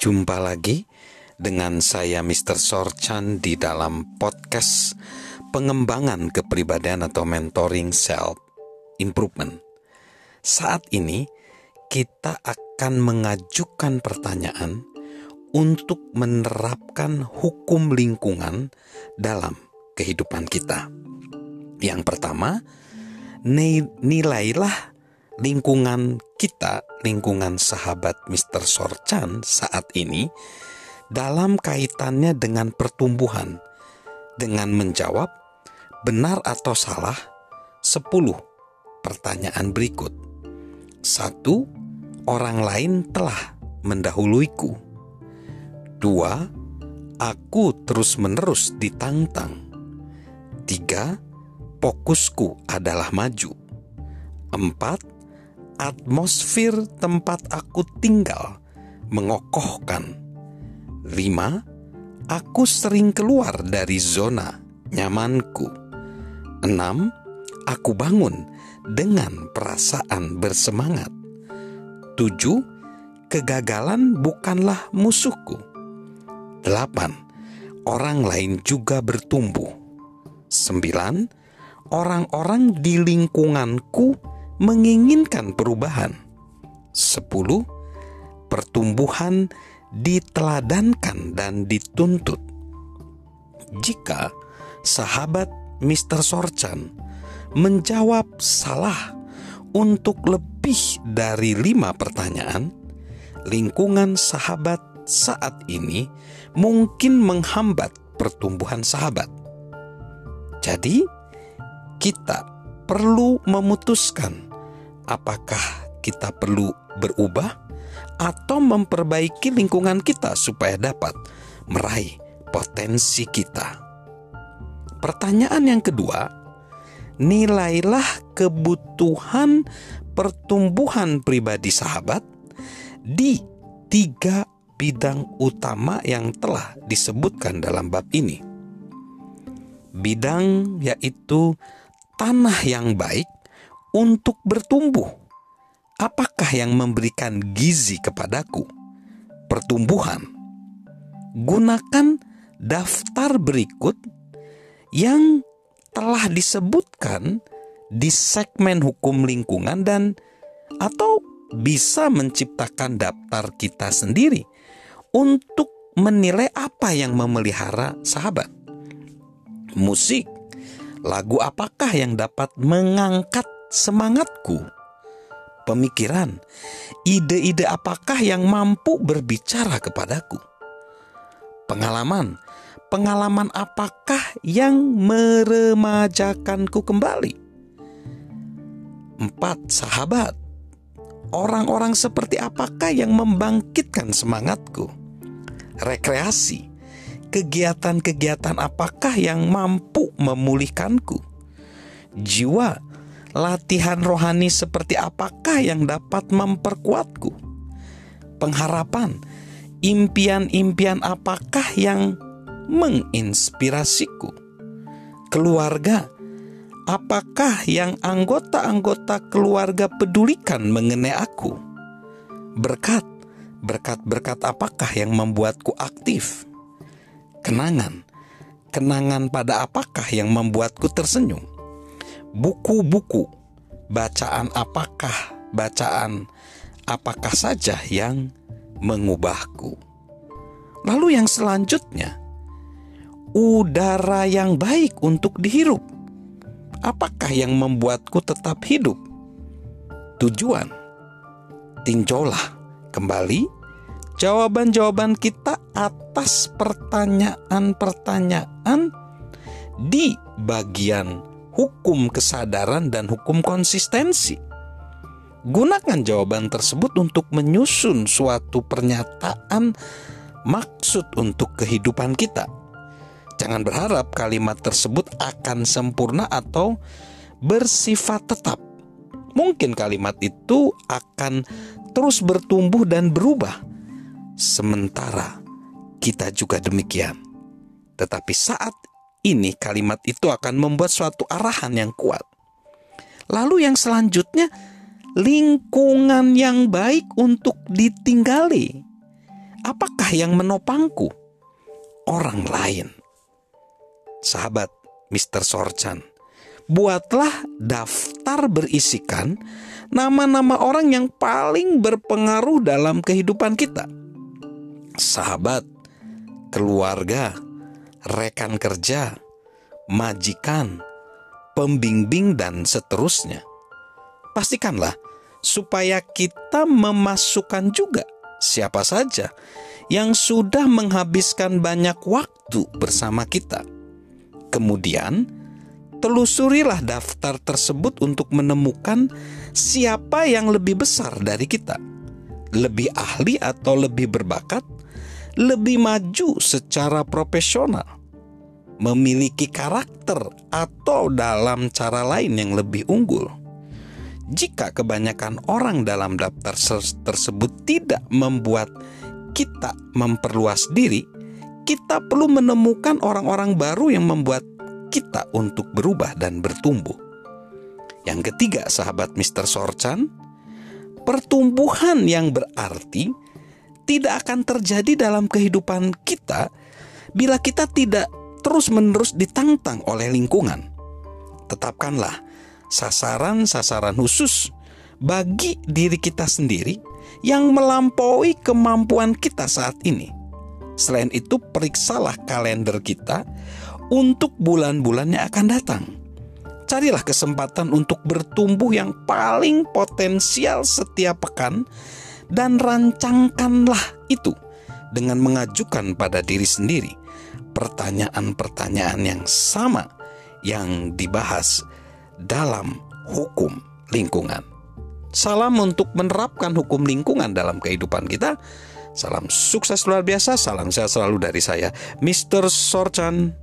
Jumpa lagi dengan saya Mr. Sorchan di dalam podcast pengembangan kepribadian atau mentoring self improvement. Saat ini kita akan mengajukan pertanyaan untuk menerapkan hukum lingkungan dalam kehidupan kita. Yang pertama, nilailah lingkungan kita, lingkungan sahabat Mr. Sorchan saat ini dalam kaitannya dengan pertumbuhan dengan menjawab benar atau salah 10 pertanyaan berikut. Satu, orang lain telah mendahuluiku. Dua, aku terus-menerus ditantang. Tiga, fokusku adalah maju. Empat, atmosfer tempat aku tinggal mengokohkan. Lima, aku sering keluar dari zona nyamanku. Enam, aku bangun dengan perasaan bersemangat. Tujuh, kegagalan bukanlah musuhku. Delapan, orang lain juga bertumbuh. Sembilan, orang-orang di lingkunganku menginginkan perubahan. Sepuluh, pertumbuhan diteladankan dan dituntut. Jika sahabat Mr. Sorchan menjawab salah untuk lebih dari lima pertanyaan, lingkungan sahabat saat ini mungkin menghambat pertumbuhan sahabat. Jadi, kita perlu memutuskan apakah kita perlu berubah atau memperbaiki lingkungan kita supaya dapat meraih potensi kita. Pertanyaan yang kedua, nilailah kebutuhan pertumbuhan pribadi sahabat di tiga bidang utama yang telah disebutkan dalam bab ini bidang yaitu tanah yang baik untuk bertumbuh. Apakah yang memberikan gizi kepadaku? Pertumbuhan. Gunakan daftar berikut yang telah disebutkan di segmen hukum lingkungan dan atau bisa menciptakan daftar kita sendiri untuk menilai apa yang memelihara sahabat musik, lagu apakah yang dapat mengangkat semangatku? Pemikiran, ide-ide apakah yang mampu berbicara kepadaku? Pengalaman, pengalaman apakah yang meremajakanku kembali? Empat sahabat, orang-orang seperti apakah yang membangkitkan semangatku? Rekreasi, kegiatan-kegiatan apakah yang mampu memulihkanku? Jiwa, latihan rohani seperti apakah yang dapat memperkuatku? Pengharapan, impian-impian apakah yang menginspirasiku? Keluarga, apakah yang anggota-anggota keluarga pedulikan mengenai aku? Berkat, berkat-berkat apakah yang membuatku aktif? kenangan. Kenangan pada apakah yang membuatku tersenyum? Buku-buku, bacaan apakah, bacaan apakah saja yang mengubahku? Lalu yang selanjutnya, udara yang baik untuk dihirup. Apakah yang membuatku tetap hidup? Tujuan, tinjaulah kembali jawaban-jawaban kita atas pertanyaan-pertanyaan di bagian hukum kesadaran dan hukum konsistensi. Gunakan jawaban tersebut untuk menyusun suatu pernyataan maksud untuk kehidupan kita. Jangan berharap kalimat tersebut akan sempurna atau bersifat tetap. Mungkin kalimat itu akan terus bertumbuh dan berubah sementara kita juga demikian. Tetapi saat ini kalimat itu akan membuat suatu arahan yang kuat. Lalu yang selanjutnya, lingkungan yang baik untuk ditinggali. Apakah yang menopangku? Orang lain. Sahabat Mr. Sorchan, buatlah daftar berisikan nama-nama orang yang paling berpengaruh dalam kehidupan kita. Sahabat, keluarga, rekan kerja, majikan, pembimbing, dan seterusnya. Pastikanlah supaya kita memasukkan juga siapa saja yang sudah menghabiskan banyak waktu bersama kita. Kemudian, telusurilah daftar tersebut untuk menemukan siapa yang lebih besar dari kita, lebih ahli atau lebih berbakat, lebih maju secara profesional, memiliki karakter, atau dalam cara lain yang lebih unggul. Jika kebanyakan orang dalam daftar tersebut tidak membuat kita memperluas diri, kita perlu menemukan orang-orang baru yang membuat kita untuk berubah dan bertumbuh. Yang ketiga, sahabat Mr. Sorchan, pertumbuhan yang berarti tidak akan terjadi dalam kehidupan kita bila kita tidak terus-menerus ditantang oleh lingkungan. Tetapkanlah sasaran-sasaran khusus bagi diri kita sendiri yang melampaui kemampuan kita saat ini. Selain itu, periksalah kalender kita untuk bulan-bulan yang akan datang. Carilah kesempatan untuk bertumbuh yang paling potensial setiap pekan dan rancangkanlah itu dengan mengajukan pada diri sendiri pertanyaan-pertanyaan yang sama yang dibahas dalam hukum lingkungan. Salam untuk menerapkan hukum lingkungan dalam kehidupan kita. Salam sukses luar biasa, salam sehat selalu dari saya, Mr. Sorchan.